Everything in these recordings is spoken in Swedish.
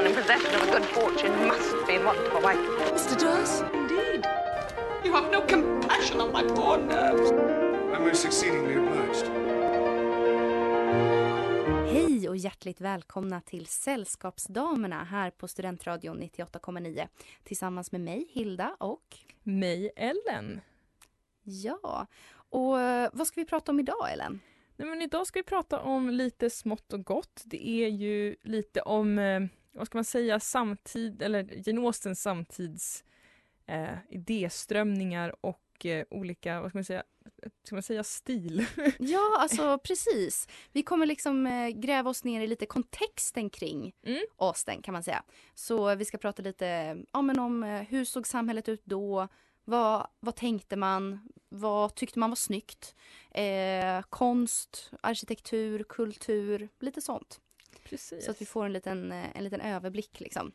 Man in possession of a good fortune must be a wife. Mr. Dawes, indeed. You have no compassion on my poor nerves. I'm most exceedingly obliged. Hej och hjärtligt välkomna till Sällskapsdamerna här på Studentradion 98,9 tillsammans med mig Hilda och mig Ellen. Ja, och eh, vad ska vi prata om idag Ellen? Nej, men idag ska vi prata om lite smått och gott. Det är ju lite om, eh, vad ska man säga, samtid eller Jane Austens samtids eh, idéströmningar och eh, olika, vad ska man säga, ska man säga stil? Ja, alltså precis. Vi kommer liksom eh, gräva oss ner i lite kontexten kring Mm. Austen kan man säga. Så vi ska prata lite ja, men om eh, hur såg samhället ut då? Vad, vad tänkte man? Vad tyckte man var snyggt? Eh, konst, arkitektur, kultur, lite sånt. Precis. Så att vi får en liten, eh, en liten överblick liksom.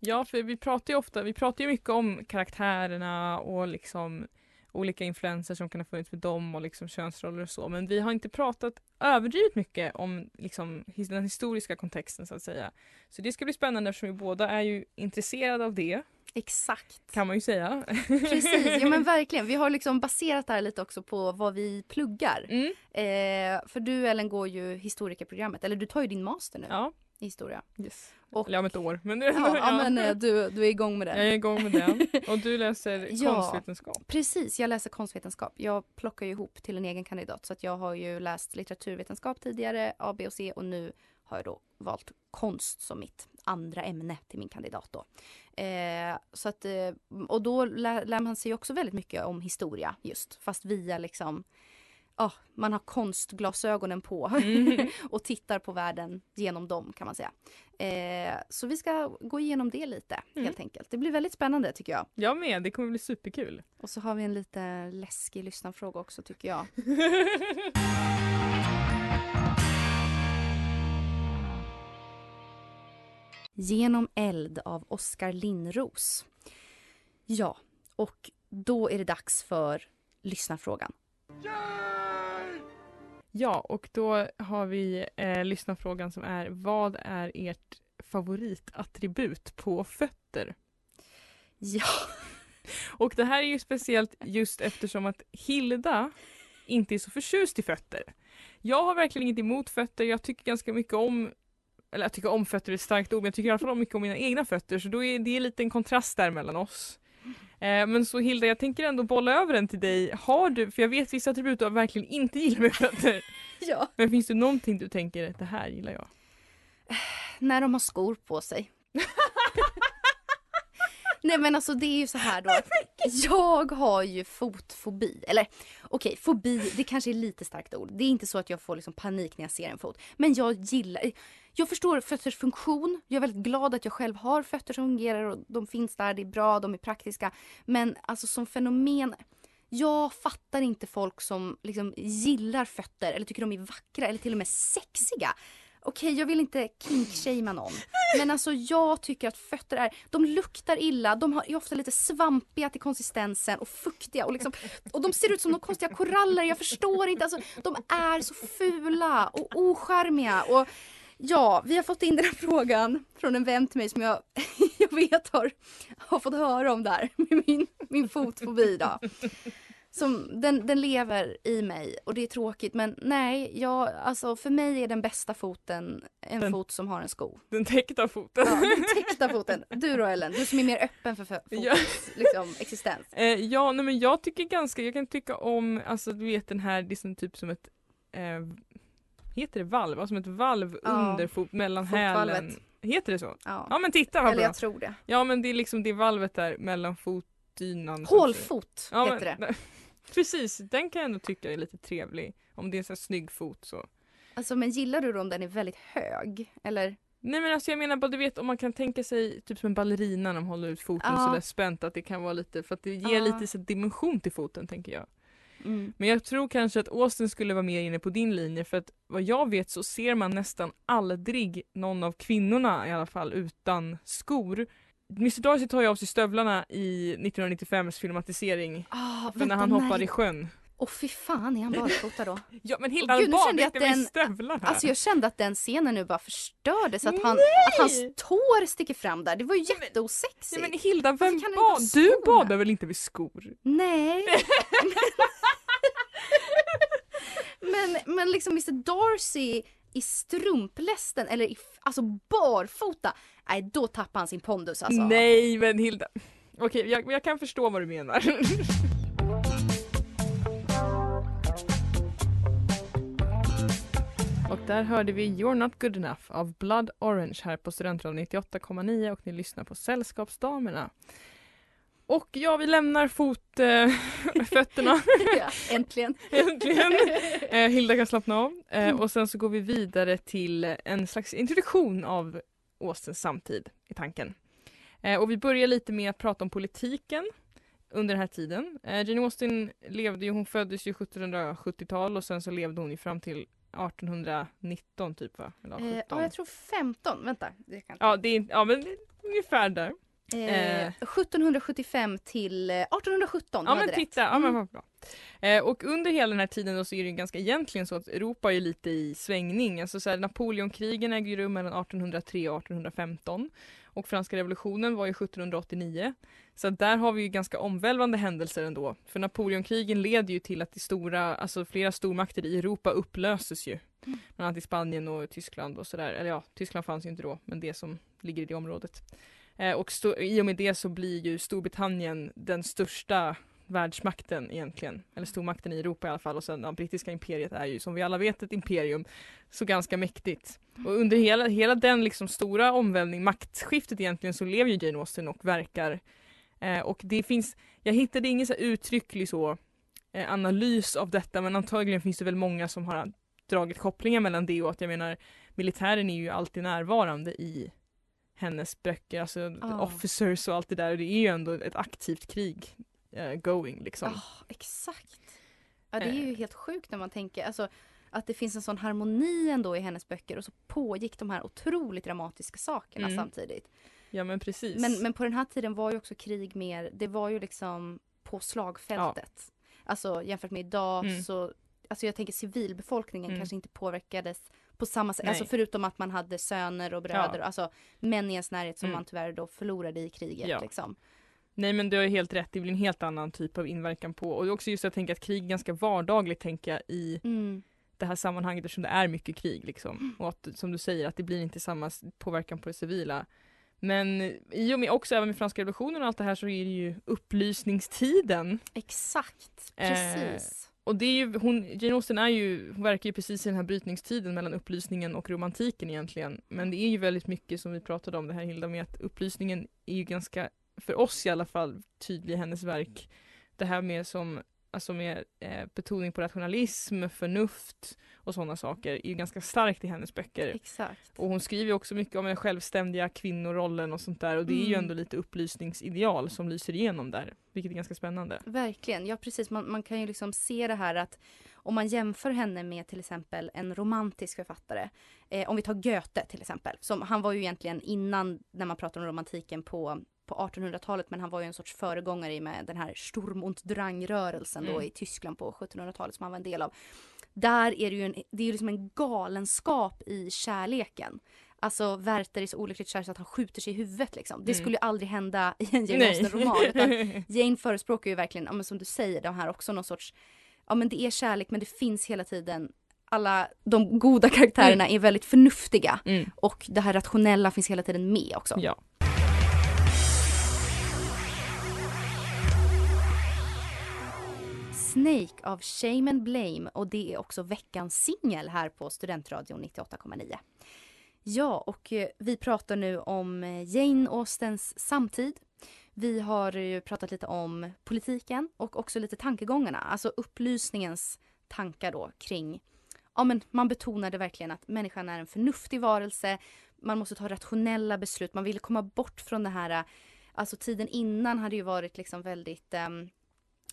Ja, för vi pratar ju ofta, vi pratar ju mycket om karaktärerna och liksom olika influenser som kan ha funnits med dem och liksom könsroller och så. Men vi har inte pratat överdrivet mycket om liksom den historiska kontexten så att säga. Så det ska bli spännande eftersom vi båda är ju intresserade av det, Exakt. kan man ju säga. Precis, ja men verkligen. Vi har liksom baserat det här lite också på vad vi pluggar. Mm, Eh, för du Ellen går ju historikerprogrammet, eller du tar ju din master nu ja, i historia. yes. Och, Eller om ett år. Men, ja, ja, men eh, du, du är igång med det. Jag är igång med den. Och du läser Ja. konstvetenskap. Precis, jag läser konstvetenskap. Jag plockar ju ihop till en egen kandidat så att jag har ju läst litteraturvetenskap tidigare, A, B och C och nu har jag då valt konst som mitt andra ämne till min kandidat då. Eh, så att, eh, och då lär, lär man sig också väldigt mycket om historia just, fast via liksom Ja, man har konstglasögonen på Mm. och tittar på världen genom dem kan man säga. Eh, så vi ska gå igenom det lite Mm. helt enkelt. Det blir väldigt spännande tycker jag. Jag med, det kommer bli superkul. Och så har vi en lite läskig lyssnarfråga också tycker jag. Genom eld av Oskar Linnros. Ja, och då är det dags för lyssnarfrågan. Ja, och då har vi eh, lyssnarfrågan som är Vad är ert favoritattribut på fötter? Ja, Och det här är ju speciellt just eftersom att Hilda inte är så förtjust i fötter. Jag har verkligen inget emot fötter, jag tycker ganska mycket om eller jag tycker om fötter är ett starkt ord, men jag tycker i alla fall om mycket om mina egna fötter så då är det lite en kontrast där mellan oss. Eh, men så Hilda, jag tänker ändå bolla över den till dig. Har du, för jag vet vissa attribut du verkligen inte gillar med fötter. ja. Men finns det någonting du tänker, det här gillar jag? när de har skor på sig. Nej men alltså det är ju så här då. Jag har ju fotfobi. Eller okej, okay, fobi, det kanske är lite starkt ord. Det är inte så att jag får liksom panik när jag ser en fot. Men jag gillar, jag förstår fötters funktion. Jag är väldigt glad att jag själv har fötter som fungerar och de finns där, det är bra, de är praktiska. Men alltså som fenomen, jag fattar inte folk som liksom gillar fötter eller tycker de är vackra eller till och med sexiga. Okej, jag vill inte kinkshamea någon. Men alltså jag tycker att fötter är, de luktar illa, de har, är ofta lite svampiga till konsistensen och fuktiga och liksom, och de ser ut som de konstiga koraller, jag förstår inte, alltså de är så fula och ocharmiga och ja, vi har fått in den här frågan från en vän till mig som jag, jag vet har, har fått höra om där med min, min fotfobi då. Som, den, den lever i mig och det är tråkigt men nej, jag, alltså för mig är den bästa foten en Den- fot som har en sko. Den täckta foten. Ja, den täckta foten. Du då Ellen, du som är mer öppen för fo- Ja. fotens liksom, existens. Eh, ja, nej, men jag tycker ganska, jag kan tycka om, alltså du vet den här, det är som typ som ett, eh, heter det valv? Alltså som ett valv Ja. under fot, mellan hälen. Fotvalvet. Heter det så? Ja. Ja men titta vad Eller bra. jag tror det. Ja men det är liksom det valvet där mellan fotdynan. Hålfot heter det. Precis, den kan jag ändå tycka är lite trevlig. Om det är en sån här snygg fot så. Alltså men gillar du då om den är väldigt hög? Eller? Nej men alltså jag menar bara du vet om man kan tänka sig typ som en ballerina när de håller ut foten Ja. sådär spänt att det kan vara lite för att det ger Ja. lite så dimension till foten tänker jag. Mm. Men jag tror kanske att Austin skulle vara mer inne på din linje för att vad jag vet så ser man nästan aldrig någon av kvinnorna i alla fall utan skor. Mr Darcy tar ju av sig stövlarna i 1995s filmatisering Ah, för när han hoppar i sjön. Åh fy fan, är han barfota då? Ja men Åh, Hilda gud, nu han kände jag badade att väl i den- stövlarna? Alltså jag kände att den scenen nu bara förstördes. Att, han, att hans tår sticker fram där. Det var ju jätteosexigt. Nej men Hilda, vem inte bad? Du badar väl inte vid skor? Nej. men, men liksom Mr Darcy i strumplästen eller i, alltså barfota. Nej då tappar han sin pondus alltså. Nej men Hilda. Okej jag, jag kan förstå vad du menar. Och där hörde vi You're Not Good Enough av Blood Orange här på Studentradion 98,9 och ni lyssnar på Sällskapsdamerna. Och ja, vi lämnar fot, äh, fötterna Ja, äntligen. äntligen. Eh, Hilda kan slappna av. Eh, och sen så går vi vidare till en slags introduktion av Austens samtid i tanken. Eh, och vi börjar lite med att prata om politiken under den här tiden. Eh, Jane Austen levde ju, hon föddes ju 1770-tal och sen så levde hon ju fram till 1819 typ va? Eller Eh, 17. ja, jag tror 15. Vänta. Det kan... Ja, det är, ja men det är ungefär där. Eh, eh. 1775 till eh, 1817. Ja du men hade titta, rätt. ja, men Mm. vad bra. Eh, och under hela den här tiden då så är det ju ganska egentligen så att Europa är lite i svängning. Alltså så här, Napoleonkrigen ägde ju rum mellan 1803 och 1815 och franska revolutionen var ju 1789. Så där har vi ju ganska omvälvande händelser ändå. För Napoleonkrigen leder ju till att de stora, alltså flera stormakter i Europa upplöses ju. Mm. Bland annat i Spanien och Tyskland och sådär. Eller ja, Tyskland fanns ju inte då, men det som ligger i det området. Eh, och sto- i och med det så blir ju Storbritannien den största världsmakten egentligen, eller stormakten i Europa i alla fall och sen ja, brittiska imperiet är ju som vi alla vet ett imperium, så ganska mäktigt. Och under hela, hela den liksom stora omvälvning, maktskiftet egentligen, så lever ju Jane Austen och verkar. Eh, och det finns, jag hittade ingen så här uttrycklig så eh, analys av detta men antagligen finns det väl många som har dragit kopplingar mellan det och att jag menar militären är ju alltid närvarande i hennes böcker, alltså Ja. officers och allt det där och det är ju ändå ett aktivt krig eh, going liksom. Ja, exakt. Ja, det är ju helt sjukt när man tänker alltså, att det finns en sån harmoni ändå i hennes böcker och så pågick de här otroligt dramatiska sakerna Mm. samtidigt. Ja men precis. Men, men på den här tiden var ju också krig mer, det var ju liksom på slagfältet. Alltså jämfört med idag Mm. så, alltså jag tänker civilbefolkningen Mm. kanske inte påverkades på samma sätt, Nej. alltså förutom att man hade söner och bröder, Ja. alltså män i ens närhet som Mm. man tyvärr då förlorade i kriget Ja. liksom. Nej men du har helt rätt, det blir en helt annan typ av inverkan på och också just att tänker att krig är ganska vardagligt tänker jag i Mm. det här sammanhanget eftersom det är mycket krig liksom. Och att som du säger att det blir inte samma påverkan på det civila. Men i och med också även med franska revolutionen och allt det här så är det ju upplysningstiden. Exakt, Eh, precis. Och det är ju, hon, Jane Austen är ju, hon verkar ju precis i den här brytningstiden mellan upplysningen och romantiken egentligen. Men det är ju väldigt mycket som vi pratade om det här Hilda med att upplysningen är ju ganska, för oss i alla fall, tydlig i hennes verk. Det här med som, alltså med eh, betoning på rationalism, förnuft och sådana saker är ju ganska starkt i hennes böcker. Exakt. Och hon skriver också mycket om den självständiga kvinnorollen och sånt där och det är ju Mm. ändå lite upplysningsideal som lyser igenom där, vilket är ganska spännande. Verkligen, ja precis. Man, man kan ju liksom se det här att om man jämför henne med till exempel en romantisk författare. Eh, om vi tar Goethe till exempel. Som, han var ju egentligen innan när man pratar om romantiken på, på 1800-talet men han var ju en sorts föregångare i med den här Sturm und Drang-rörelsen då Mm. i Tyskland på 1700-talet som han var en del av. Där är det ju en, det är ju liksom en galenskap i kärleken. Alltså Werther är så olyckligt kär så att han skjuter sig i huvudet liksom. Det Mm. skulle ju aldrig hända i en Jane. Austen-roman. Jane förespråkar ju verkligen, ja, men som du säger, de här också någon sorts, ja men det är kärlek men det finns hela tiden, alla de goda karaktärerna är väldigt förnuftiga Mm. och det här rationella finns hela tiden med också. Ja. Snake av Shame and Blame och det är också veckans singel här på Studentradion 98,9. Ja, och eh, vi pratar nu om eh, Jane Austens samtid. Vi har ju pratat lite om politiken och också lite tankegångarna, alltså upplysningens tankar då kring ja men man betonade verkligen att människan är en förnuftig varelse, man måste ta rationella beslut, man ville komma bort från det här, eh, alltså tiden innan hade ju varit liksom väldigt ehm,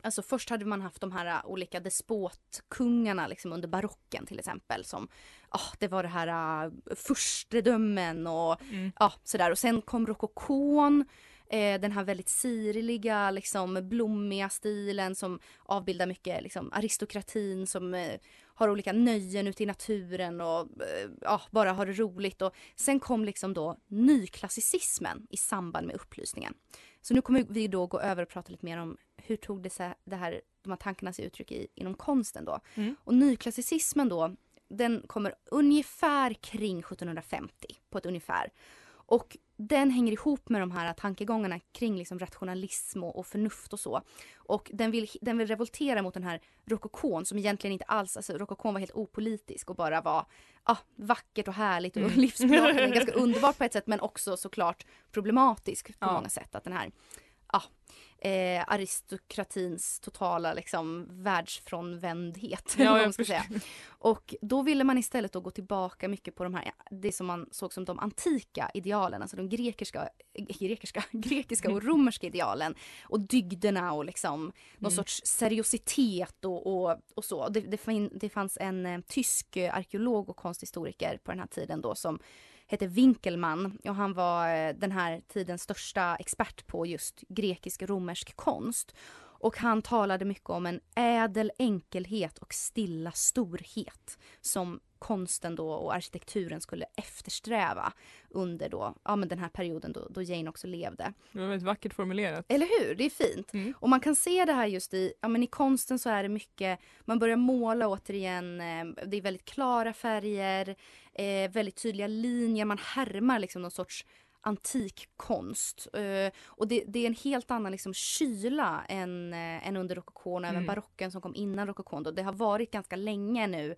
Alltså först hade man haft de här uh, olika despotkungarna liksom under barocken till exempel som, ja det var det här uh, furstedömen och Mm. ja sådär och sen kom rokokon eh, den här väldigt sirliga, liksom blommiga stilen som avbildar mycket liksom, aristokratin som eh, har olika nöjen ute i naturen och eh, ja, bara har det roligt. Och sen kom liksom då nyklassicismen i samband med upplysningen. Så nu kommer vi då gå över och prata lite mer om hur tog det, sig, det här, de här tankarna sig uttryck i, inom konsten då. Mm. Och nyklassicismen då, den kommer ungefär kring 1750 på ett ungefär. Och den hänger ihop med de här tankegångarna kring liksom rationalism och, och förnuft och så. Och den vill, den vill revoltera mot den här rokokon som egentligen inte alls, alltså rokokon var helt opolitisk och bara var ah, vackert och härligt och Mm. livsbejakande, ganska underbart på ett sätt men också såklart problematisk på Ja. många sätt. Att den här ah, eh, aristokratins totala liksom världsfrånvändhet. Ja, man ska säga. Och då ville man istället då gå tillbaka mycket på de här, det som man såg som de antika idealen, alltså de grekiska, eh, grekiska, grekiska och romerska idealen. Och dygderna och liksom någon Mm. sorts seriositet och, och, och så. Det, det, fin, det fanns en eh, tysk arkeolog och konsthistoriker på den här tiden då som hette Winkelmann och han var eh, den här tidens största expert på just grekisk-romersk konst. Och han talade mycket om en ädel enkelhet och stilla storhet som konsten då och arkitekturen skulle eftersträva under då, ja, men den här perioden då, då Jane också levde. Det var väldigt vackert formulerat. Eller hur? Det är fint. Mm. Och man kan se det här just i, ja men i konsten så är det mycket, man börjar måla återigen, eh, det är väldigt klara färger, eh, väldigt tydliga linjer, man härmar liksom någon sorts antik konst. Eh, och det, det är en helt annan liksom kyla än, eh, än under rokokon och även Mm. barocken som kom innan rokokon. då. Det har varit ganska länge nu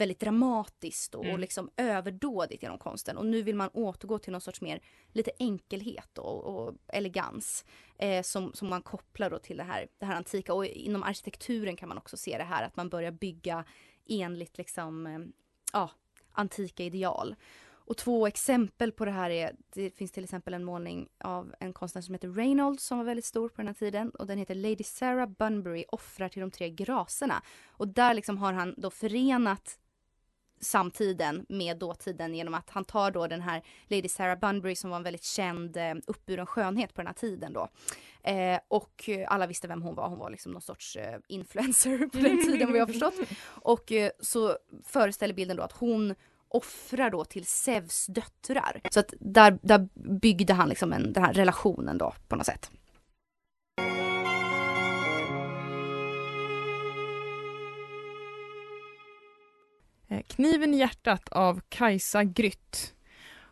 väldigt dramatiskt och, Mm. och liksom överdådigt genom konsten. Och nu vill man återgå till någon sorts mer lite enkelhet och, och elegans eh, som, som man kopplar då till det här, det här antika. Och inom arkitekturen kan man också se det här att man börjar bygga enligt liksom, eh, ja, antika ideal. Och två exempel på det här är, det finns till exempel en målning av en konstnär som heter Reynolds som var väldigt stor på den här tiden och den heter Lady Sarah Bunbury offrar till de tre graserna. Och där liksom har han då förenat samtiden med dåtiden genom att han tar då den här Lady Sarah Bunbury som var en väldigt känd eh, uppburen skönhet på den här tiden då. Eh, och alla visste vem hon var, hon var liksom någon sorts eh, influencer på den tiden vad jag förstått. Och eh, så föreställer bilden då att hon offrar då till Zeus döttrar. Så att där, där byggde han liksom en, den här relationen då på något sätt. Kniven i hjärtat av Kajsa Grytt.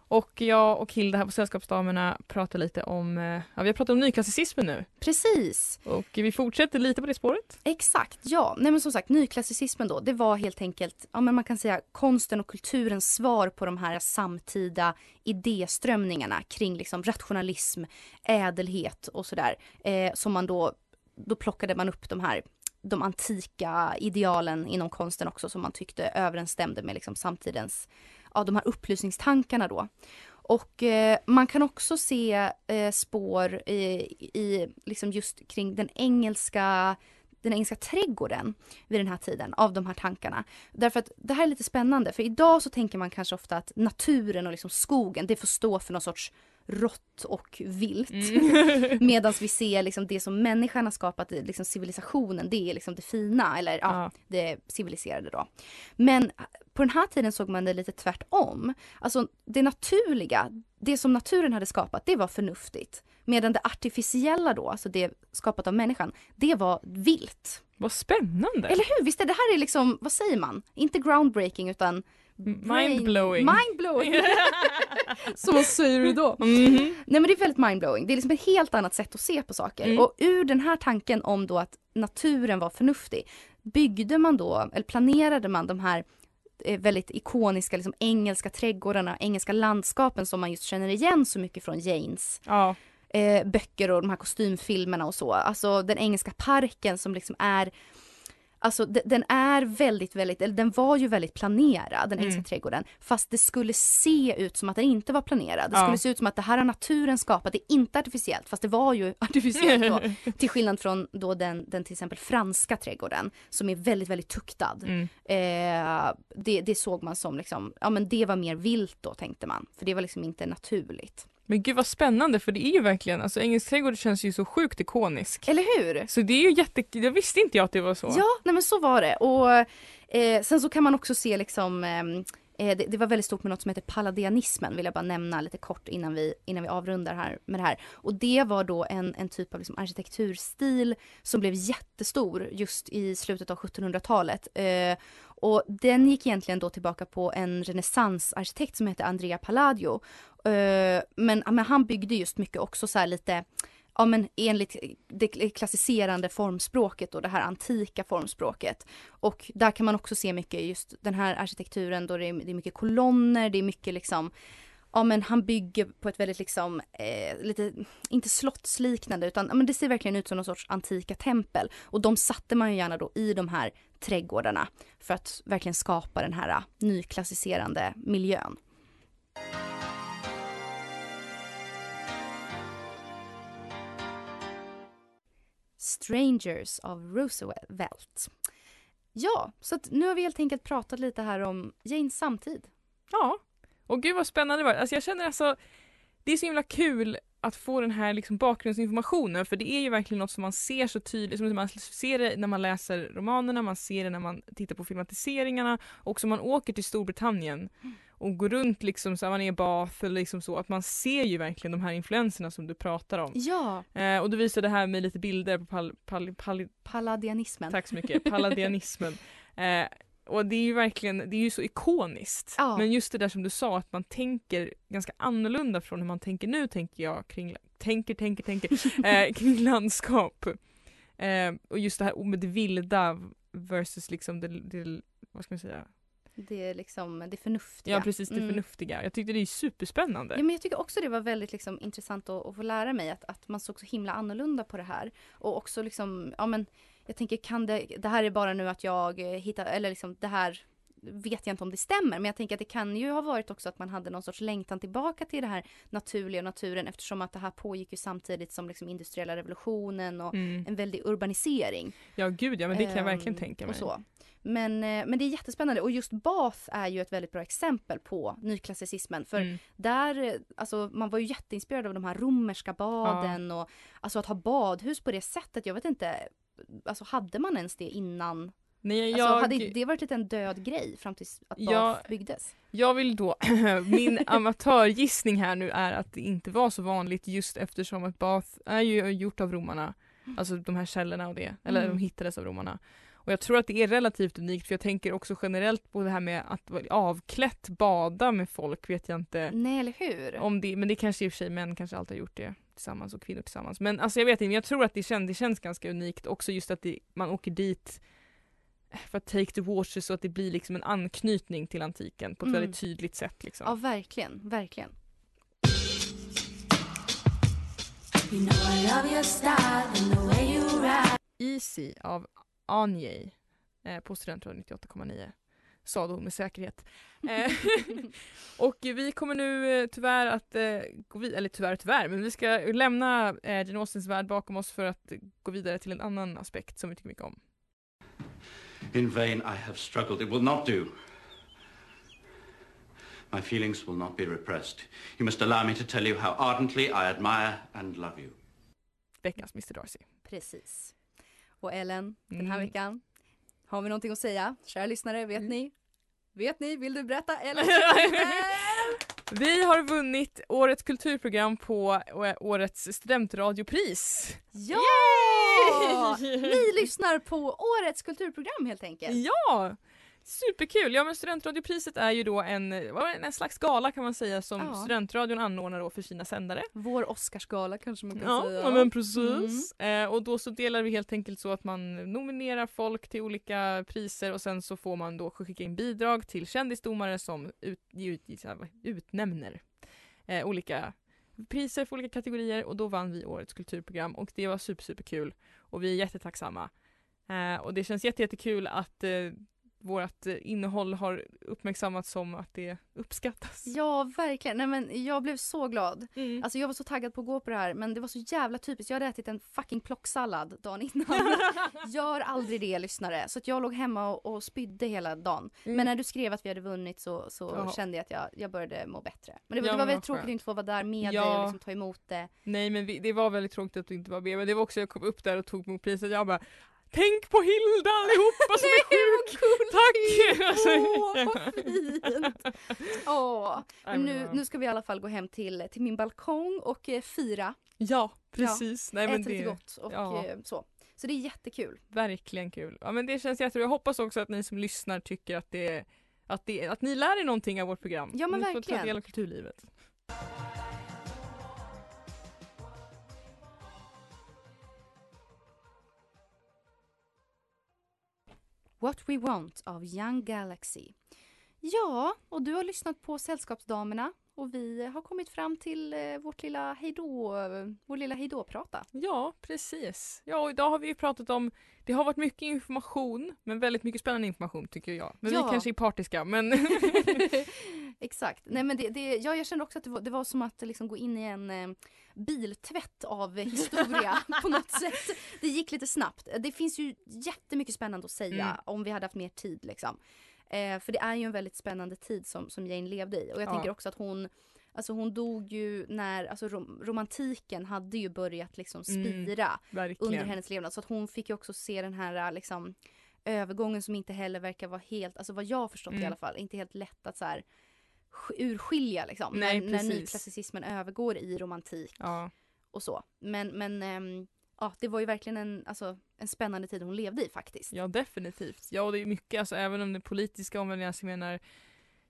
Och jag och Hilda här på Sällskapsdamerna pratar lite om, eh, ja vi har pratat om nyklassicismen nu Precis, och vi fortsätter lite på det spåret. exakt. Ja, nej men som sagt nyklassicismen då, det var helt enkelt, ja men man kan säga konsten och kulturens svar på de här samtida idéströmningarna kring liksom rationalism, ädelhet och sådär. Eh, som man då, då plockade man upp de här de antika idealen inom konsten också som man tyckte överensstämde med liksom samtidens, ja de här upplysningstankarna då. Och eh, man kan också se eh, spår i, i liksom just kring den engelska den engelska trädgården vid den här tiden av de här tankarna. Därför att det här är lite spännande för idag så tänker man kanske ofta att naturen och liksom skogen det får stå för någon sorts rått och vilt. Mm. Medan vi ser liksom det som människan har skapat, liksom civilisationen, det är liksom det fina eller ja, Ja. det civiliserade då. Men på den här tiden såg man det lite tvärtom. Alltså det naturliga, det som naturen hade skapat, det var förnuftigt. Medan det artificiella då, alltså det skapat av människan, det var vilt. Vad spännande! Eller hur? Visst är det här är liksom, vad säger man? Inte groundbreaking utan Mindblowing. Mindblowing! Så vad säger du då? Mhm. Nej men det är väldigt mindblowing. Det är liksom ett helt annat sätt att se på saker. Mm. Och ur den här tanken om då att naturen var förnuftig byggde man då, eller planerade man de här eh, väldigt ikoniska liksom, engelska trädgårdarna, engelska landskapen som man just känner igen så mycket från Janes Ja, eh, böcker och de här kostymfilmerna och så. Alltså den engelska parken som liksom är Alltså de- den är väldigt, väldigt, eller den var ju väldigt planerad, den engelska Mm. trädgården. Fast det skulle se ut som att den inte var planerad. Det Ja. skulle se ut som att det här har naturen skapat, det är inte artificiellt. Fast det var ju artificiellt då. till skillnad från då den, den till exempel franska trädgården som är väldigt, väldigt tuktad. Mm. Eh, det, det såg man som liksom, ja men det var mer vilt då tänkte man. För det var liksom inte naturligt. Men gud vad spännande för det är ju verkligen, alltså engelsk trädgård känns ju så sjukt ikonisk. Eller hur? Så det är ju jätte, jag visste inte jag att det var så. Ja, nej men så var det. Och eh, sen så kan man också se liksom ehm, eh, det, det var väldigt stort med något som heter palladianismen, vill jag bara nämna lite kort innan vi, innan vi avrundar här med det här. Och det var då en, en typ av liksom arkitekturstil som blev jättestor just i slutet av 1700-talet. Eh, och den gick egentligen då tillbaka på en renässansarkitekt som heter Andrea Palladio. Eh, men, men han byggde just mycket också så här lite ja men enligt det klassicerande formspråket och det här antika formspråket. Och där kan man också se mycket just den här arkitekturen då det är, det är mycket kolonner, det är mycket liksom Ja men han bygger på ett väldigt liksom, eh, lite, inte slottsliknande utan ja, men det ser verkligen ut som någon sorts antika tempel. Och de satte man ju gärna då i de här trädgårdarna för att verkligen skapa den här nyklassicerande miljön. Strangers av Roosevelt. Ja, så nu har vi helt enkelt pratat lite här om Janes samtid. Ja. Och gud vad spännande det var. Alltså jag känner alltså, det är så himla kul att få den här liksom bakgrundsinformationen för det är ju verkligen något som man ser så tydligt, som man ser det när man läser romanerna, man ser det när man tittar på filmatiseringarna och som man åker till Storbritannien och går runt liksom så här, man är i Bath eller liksom så, att man ser ju verkligen de här influenserna som du pratar om. Ja, Eh, och du visade här med lite bilder på pal, pal, pal, palladianismen. Tack så mycket, palladianismen. Eh, och det är ju verkligen, det är ju så ikoniskt. Ja. Men just det där som du sa, att man tänker ganska annorlunda från hur man tänker nu, tänker jag kring, tänker, tänker, tänker, eh, kring landskap. Eh, och just det här med det vilda versus liksom det, det vad ska man säga? Det är liksom det förnuftiga. Ja precis, det Mm. förnuftiga. Jag tyckte det är superspännande. Ja, men jag tycker också det var väldigt liksom, intressant att, att få lära mig att, att man såg så himla annorlunda på det här. Och också liksom, ja men jag tänker kan det, det här är bara nu att jag hittar, eller liksom det här vet jag inte om det stämmer men jag tänker att det kan ju ha varit också att man hade någon sorts längtan tillbaka till det här naturliga naturen eftersom att det här pågick ju samtidigt som liksom industriella revolutionen och Mm. en väldig urbanisering. Ja gud ja, men det kan jag verkligen Ehm, tänka mig. Men, eh, men det är jättespännande och just Bath är ju ett väldigt bra exempel på nyklassicismen. För Mm. där, eh, alltså man var ju jätteinspirerad av de här romerska baden och alltså att ha badhus på det sättet, jag vet inte, alltså hade man ens det innan? Nej, Alltså jag, hade det varit en död grej fram tills att Bath Ja. byggdes? Jag vill då, min amatörgissning här nu är att det inte var så vanligt just eftersom att Bath är ju gjort av romarna. Alltså de här källorna och det, eller Mm. de hittades av romarna. Och jag tror att det är relativt unikt för jag tänker också generellt på det här med att avklätt bada med folk vet jag inte Nej eller hur? om det, men det kanske i och för sig män kanske alltid har gjort det tillsammans och kvinnor tillsammans. Men alltså jag vet inte, men jag tror att det känns, det känns ganska unikt också just att det, man åker dit för att take the waters så att det blir liksom en anknytning till antiken på ett Mm. väldigt tydligt sätt. Liksom. Ja verkligen, verkligen. Easy av Anye eh, på Studentradion 98,9 sa hon med säkerhet. Eh, och vi kommer nu eh, tyvärr att eh, gå vidare, eller tyvärr tyvärr, men vi ska lämna eh, Jane Austens värld bakom oss för att gå vidare till en annan aspekt som vi tycker mycket om. In vain I have struggled. It will not do. My feelings will not be repressed. You must allow me to tell you how ardently I admire and love you. Veckans Mr Darcy. Precis. Och Ellen, den här Mm. veckan, har vi någonting att säga? Kära lyssnare, vet ni? Vet ni? Vill du berätta? Eller? Vi har vunnit årets kulturprogram på årets studentradiopris. Ja! Ni lyssnar på årets kulturprogram helt enkelt. Ja! Superkul! Ja men Studentradiopriset är ju då en, en slags gala kan man säga som Ja. Studentradion anordnar då för sina sändare. Vår Oscarsgala kanske man kan Ja, säga. ja men precis. Eh, och då så delar vi helt enkelt så att man nominerar folk till olika priser och sen så får man då skicka in bidrag till kändisdomare som ut, ut, utnämner eh, olika priser för olika kategorier och då vann vi årets kulturprogram och det var super, super kul och vi är jättetacksamma. Eh, och det känns jätte, jättekul att eh, vårt eh, innehåll har uppmärksammats som att det uppskattas. Ja, verkligen. Nej, men jag blev så glad. Mm. Alltså jag var så taggad på att gå på det här men det var så jävla typiskt. Jag hade ätit en fucking plocksallad dagen innan. Gör aldrig det lyssnare. Så att jag låg hemma och, och spydde hela dagen. Mm. Men när du skrev att vi hade vunnit så, så kände jag att jag, jag började må bättre. Men det, var- Ja, det var väldigt tråkigt att inte få vara där med Ja. dig och liksom ta emot det. Nej men vi, det var väldigt tråkigt att du inte var med men det var också jag kom upp där och tog emot priset jag bara Tänk på Hilda allihopa som är sjuk! Tack! Alltså, Åh, vad fint! Åh. Men nu, nu ska vi i alla fall gå hem till, till min balkong och eh, fira. Ja precis. Nej, men äta lite det, gott och ja. eh, så. Så det är jättekul. Verkligen kul. Ja men det känns jätteroligt. Jag hoppas också att ni som lyssnar tycker att det att, det, att ni lär er någonting av vårt program. Ja, men ni får ta verkligen. del av kulturlivet. What We Want av Young Galaxy. Ja, och du har lyssnat på Sällskapsdamerna och vi har kommit fram till eh, vårt lilla hejdå, vår lilla hejdå-prata. Ja, precis. Ja, och idag har vi ju pratat om, det har varit mycket information, men väldigt mycket spännande information tycker jag. Men Ja. vi kanske är partiska, men Exakt. Nej, men det, det, ja, jag kände också att det var, det var som att liksom gå in i en eh, biltvätt av eh, historia på något sätt. Det gick lite snabbt. Det finns ju jättemycket spännande att säga Mm. om vi hade haft mer tid. Liksom. Eh, för det är ju en väldigt spännande tid som, som Jane levde i. Och jag Ja. tänker också att hon Alltså hon dog ju när, alltså rom, romantiken hade ju börjat liksom Mm, spira verkligen. under hennes levnad. Så att hon fick ju också se den här liksom övergången som inte heller verkar vara helt, alltså vad jag förstått i Mm. alla fall, inte helt lätt att så här urskilja liksom. Nej, när, när nyklassicismen övergår i romantik Ja, och så. Men, men ehm, ja, det var ju verkligen en, alltså, en spännande tid hon levde i faktiskt. ja, definitivt. Ja, och det är mycket, alltså även om den politiska omvälvningen, alltså, jag menar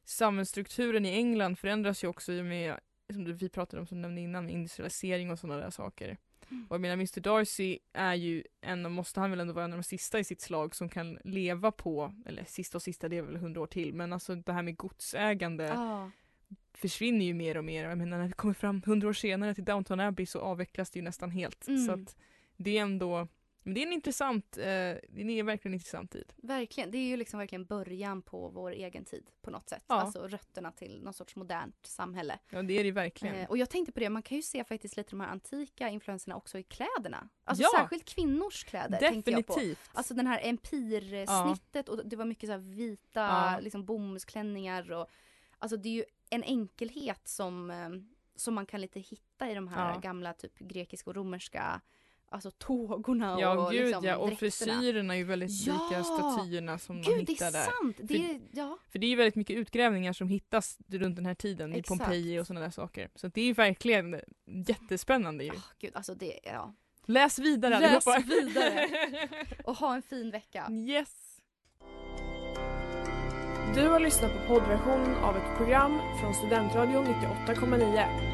samhällsstrukturen i England förändras ju också i och med, som vi pratade om som nämnde innan, med industrialisering och sådana där saker. Mm. Och jag menar Mr Darcy är ju en, måste han väl ändå vara en av de sista i sitt slag som kan leva på, eller sista och sista det är väl hundra år till, men alltså det här med godsägande Ja, försvinner ju mer och mer. Jag menar när vi kommer fram hundra år senare till Downton Abbey så avvecklas det ju nästan helt. Mm. Så att det är ändå, men det är en intressant, eh, det är verkligen en intressant tid. verkligen. Det är ju liksom verkligen början på vår egen tid på något sätt. Ja. Alltså rötterna till någon sorts modernt samhälle. Ja det är det verkligen. Eh, och jag tänkte på det, man kan ju se faktiskt lite de här antika influenserna också i kläderna. Alltså Ja. särskilt kvinnors kläder tänkte jag på. Definitivt. Alltså den här empirsnittet och det var mycket så vita Ja. liksom bomullsklänningar och alltså det är ju en enkelhet som, eh, som man kan lite hitta i de här Ja. gamla typ grekiska och romerska alltså tågorna Ja och gud liksom ja, och dräkterna. frisyrerna är ju väldigt lika Ja! statyerna som man Gud det hittar är där. sant! Det är, ja. För det är ju väldigt mycket utgrävningar som hittas runt den här tiden Exakt. i Pompeji och sådana där saker. Så det är ju verkligen jättespännande ju. Ah, gud alltså det, ja. Läs vidare Läs allihopa. vidare. Och ha en fin vecka. yes! Du har lyssnat på poddversionen av ett program från Studentradion 98,9.